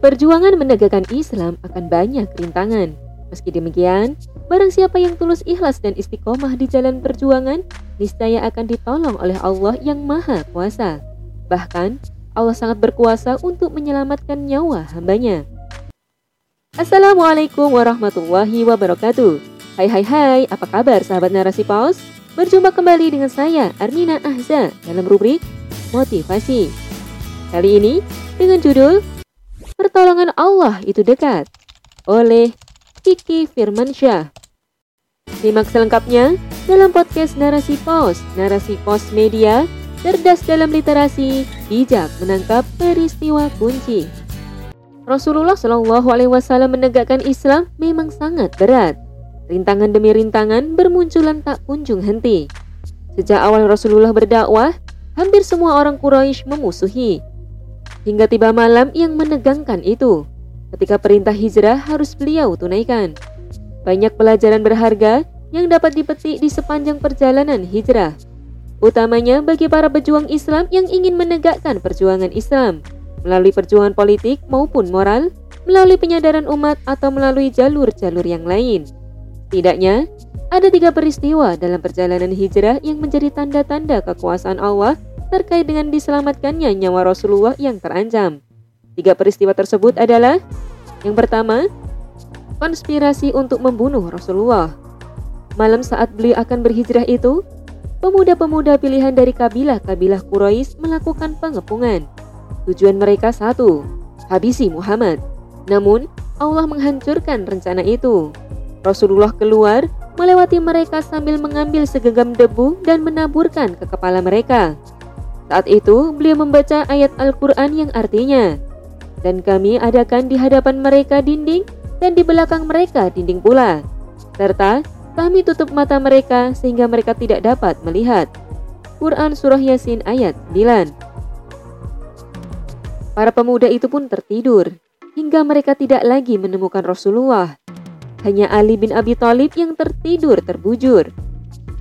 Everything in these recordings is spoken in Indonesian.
Perjuangan menegakkan Islam akan banyak rintangan. Meski demikian, barang siapa yang tulus ikhlas dan istiqomah di jalan perjuangan, niscaya akan ditolong oleh Allah yang Maha Kuasa. Bahkan, Allah sangat berkuasa untuk menyelamatkan nyawa hambanya. Assalamualaikum warahmatullahi wabarakatuh. Hai hai hai, apa kabar sahabat narasi paus? Berjumpa kembali dengan saya, Armina Ahza, dalam rubrik Motivasi. Kali ini dengan judul Pertolongan Allah itu dekat oleh Kiki Firmansyah. Simak selengkapnya dalam podcast Narasi Pos, Narasi Pos Media, cerdas dalam literasi, bijak menangkap peristiwa kunci. Rasulullah Shallallahu Alaihi Wasallam menegakkan Islam memang sangat berat. Rintangan demi rintangan bermunculan tak kunjung henti. Sejak awal Rasulullah berdakwah, hampir semua orang Quraisy memusuhi, hingga tiba malam yang menegangkan itu. Ketika perintah hijrah harus beliau tunaikan. Banyak pelajaran berharga yang dapat dipetik di sepanjang perjalanan hijrah. Utamanya bagi para pejuang Islam yang ingin menegakkan perjuangan Islam melalui perjuangan politik maupun moral, melalui penyadaran umat atau melalui jalur-jalur yang lain. Tidaknya, ada tiga peristiwa dalam perjalanan hijrah yang menjadi tanda-tanda kekuasaan Allah terkait dengan diselamatkannya nyawa Rasulullah yang terancam. Tiga peristiwa tersebut adalah yang pertama, konspirasi untuk membunuh Rasulullah. Malam saat beliau akan berhijrah itu, pemuda-pemuda pilihan dari kabilah-kabilah Quraisy melakukan pengepungan. Tujuan mereka satu, habisi Muhammad. Namun, Allah menghancurkan rencana itu. Rasulullah keluar melewati mereka sambil mengambil segenggam debu dan menaburkan ke kepala mereka. Saat itu, beliau membaca ayat Al-Quran yang artinya, Dan kami adakan di hadapan mereka dinding, dan di belakang mereka dinding pula. Serta, kami tutup mata mereka sehingga mereka tidak dapat melihat. Quran Surah Yasin ayat 9 Para pemuda itu pun tertidur, hingga mereka tidak lagi menemukan Rasulullah. Hanya Ali bin Abi Thalib yang tertidur terbujur.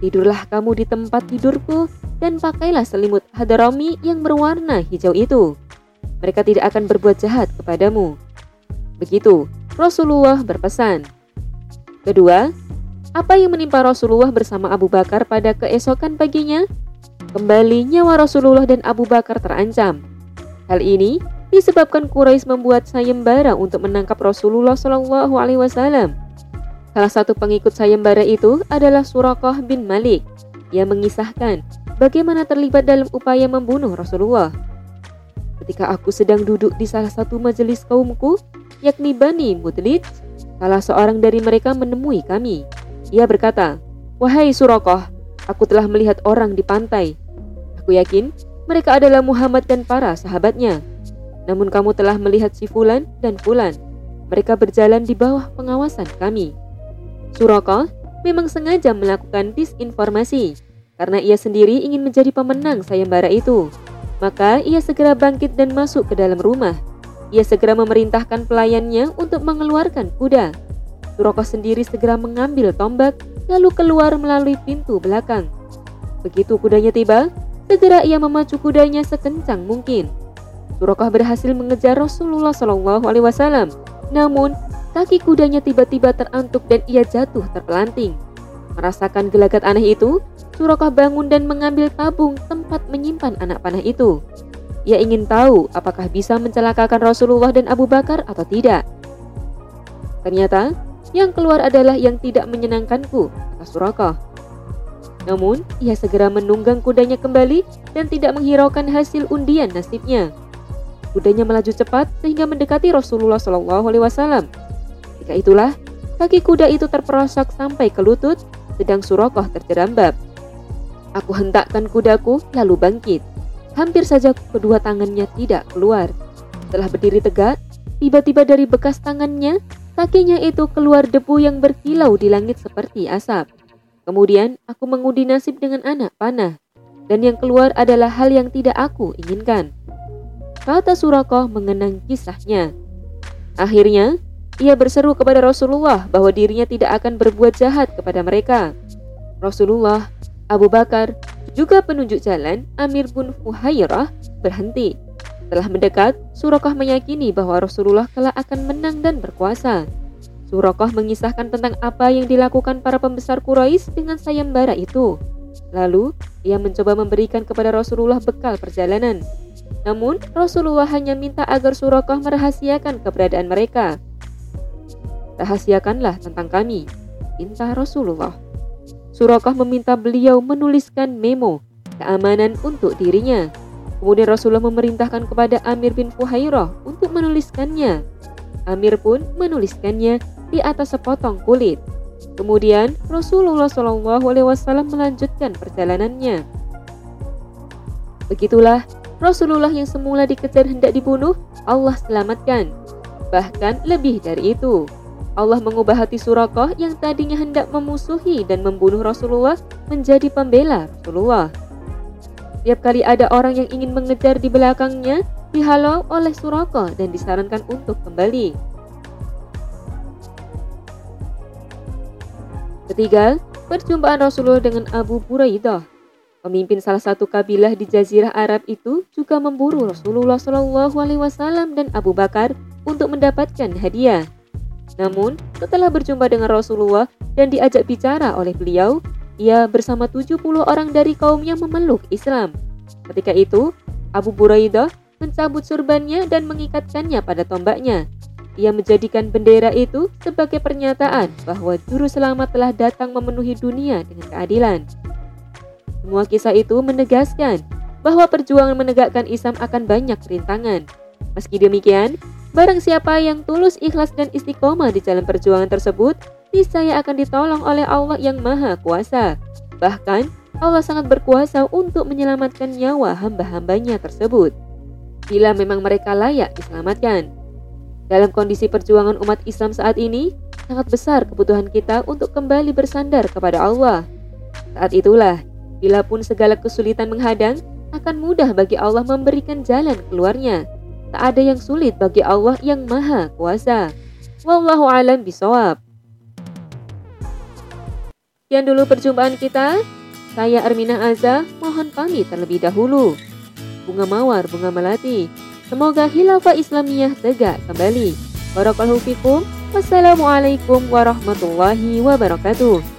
Tidurlah kamu di tempat tidurku, dan pakailah selimut hadarami yang berwarna hijau itu. Mereka tidak akan berbuat jahat kepadamu. Begitu Rasulullah berpesan. Kedua, apa yang menimpa Rasulullah bersama Abu Bakar pada keesokan paginya? Kembali nyawa Rasulullah dan Abu Bakar terancam. Hal ini disebabkan Quraisy membuat sayembara untuk menangkap Rasulullah Shallallahu Alaihi Wasallam. Salah satu pengikut sayembara itu adalah Surakah bin Malik. Ia mengisahkan bagaimana terlibat dalam upaya membunuh Rasulullah. Ketika aku sedang duduk di salah satu majelis kaumku, yakni Bani Mudlid, salah seorang dari mereka menemui kami. Ia berkata, Wahai Surakoh, aku telah melihat orang di pantai. Aku yakin mereka adalah Muhammad dan para sahabatnya. Namun kamu telah melihat si Fulan dan Fulan. Mereka berjalan di bawah pengawasan kami. Surakoh memang sengaja melakukan disinformasi karena ia sendiri ingin menjadi pemenang sayembara itu. Maka ia segera bangkit dan masuk ke dalam rumah. Ia segera memerintahkan pelayannya untuk mengeluarkan kuda. Suroko sendiri segera mengambil tombak lalu keluar melalui pintu belakang. Begitu kudanya tiba, segera ia memacu kudanya sekencang mungkin. Suroko berhasil mengejar Rasulullah Shallallahu Alaihi Wasallam. Namun kaki kudanya tiba-tiba terantuk dan ia jatuh terpelanting. Merasakan gelagat aneh itu, Surokah bangun dan mengambil tabung tempat menyimpan anak panah itu. Ia ingin tahu apakah bisa mencelakakan Rasulullah dan Abu Bakar atau tidak. Ternyata, yang keluar adalah yang tidak menyenangkanku, kata Surokah. Namun, ia segera menunggang kudanya kembali dan tidak menghiraukan hasil undian nasibnya. Kudanya melaju cepat sehingga mendekati Rasulullah Shallallahu Alaihi Wasallam. Ketika itulah, kaki kuda itu terperosok sampai ke lutut, sedang Surokoh terjerambab. Aku hentakkan kudaku lalu bangkit. Hampir saja kedua tangannya tidak keluar. Setelah berdiri tegak, tiba-tiba dari bekas tangannya, kakinya itu keluar debu yang berkilau di langit seperti asap. Kemudian aku mengundi nasib dengan anak panah. Dan yang keluar adalah hal yang tidak aku inginkan. Kata Surakoh mengenang kisahnya. Akhirnya, ia berseru kepada Rasulullah bahwa dirinya tidak akan berbuat jahat kepada mereka. Rasulullah Abu Bakar, juga penunjuk jalan Amir bin Fuhairah berhenti. Setelah mendekat, Surakah meyakini bahwa Rasulullah kelak akan menang dan berkuasa. Surakah mengisahkan tentang apa yang dilakukan para pembesar Quraisy dengan sayembara itu. Lalu, ia mencoba memberikan kepada Rasulullah bekal perjalanan. Namun, Rasulullah hanya minta agar Surakah merahasiakan keberadaan mereka. Rahasiakanlah tentang kami, pinta Rasulullah. Surakah meminta beliau menuliskan memo keamanan untuk dirinya. Kemudian Rasulullah memerintahkan kepada Amir bin Fuhairah untuk menuliskannya. Amir pun menuliskannya di atas sepotong kulit. Kemudian Rasulullah Shallallahu Alaihi Wasallam melanjutkan perjalanannya. Begitulah Rasulullah yang semula dikejar hendak dibunuh, Allah selamatkan. Bahkan lebih dari itu, Allah mengubah hati Surakoh yang tadinya hendak memusuhi dan membunuh Rasulullah menjadi pembela Rasulullah. Setiap kali ada orang yang ingin mengejar di belakangnya, dihalau oleh Suraka dan disarankan untuk kembali. Ketiga, perjumpaan Rasulullah dengan Abu Buraidah. Pemimpin salah satu kabilah di Jazirah Arab itu juga memburu Rasulullah Shallallahu Alaihi Wasallam dan Abu Bakar untuk mendapatkan hadiah. Namun, setelah berjumpa dengan Rasulullah dan diajak bicara oleh beliau, ia bersama 70 orang dari kaumnya memeluk Islam. Ketika itu, Abu Buraidah mencabut surbannya dan mengikatkannya pada tombaknya. Ia menjadikan bendera itu sebagai pernyataan bahwa juru selamat telah datang memenuhi dunia dengan keadilan. Semua kisah itu menegaskan bahwa perjuangan menegakkan Islam akan banyak rintangan. Meski demikian, barang siapa yang tulus ikhlas dan istiqomah di jalan perjuangan tersebut, niscaya akan ditolong oleh Allah yang Maha Kuasa. Bahkan, Allah sangat berkuasa untuk menyelamatkan nyawa hamba-hambanya tersebut. Bila memang mereka layak diselamatkan. Dalam kondisi perjuangan umat Islam saat ini, sangat besar kebutuhan kita untuk kembali bersandar kepada Allah. Saat itulah, bila pun segala kesulitan menghadang, akan mudah bagi Allah memberikan jalan keluarnya. Tak ada yang sulit bagi Allah yang maha kuasa. Wallahu alam bisawab. Sekian dulu perjumpaan kita. Saya Armina Azza, mohon pamit terlebih dahulu. Bunga Mawar, Bunga Melati. Semoga hilafah Islamiyah tegak kembali. Barakallahu fikum. Wassalamualaikum warahmatullahi wabarakatuh.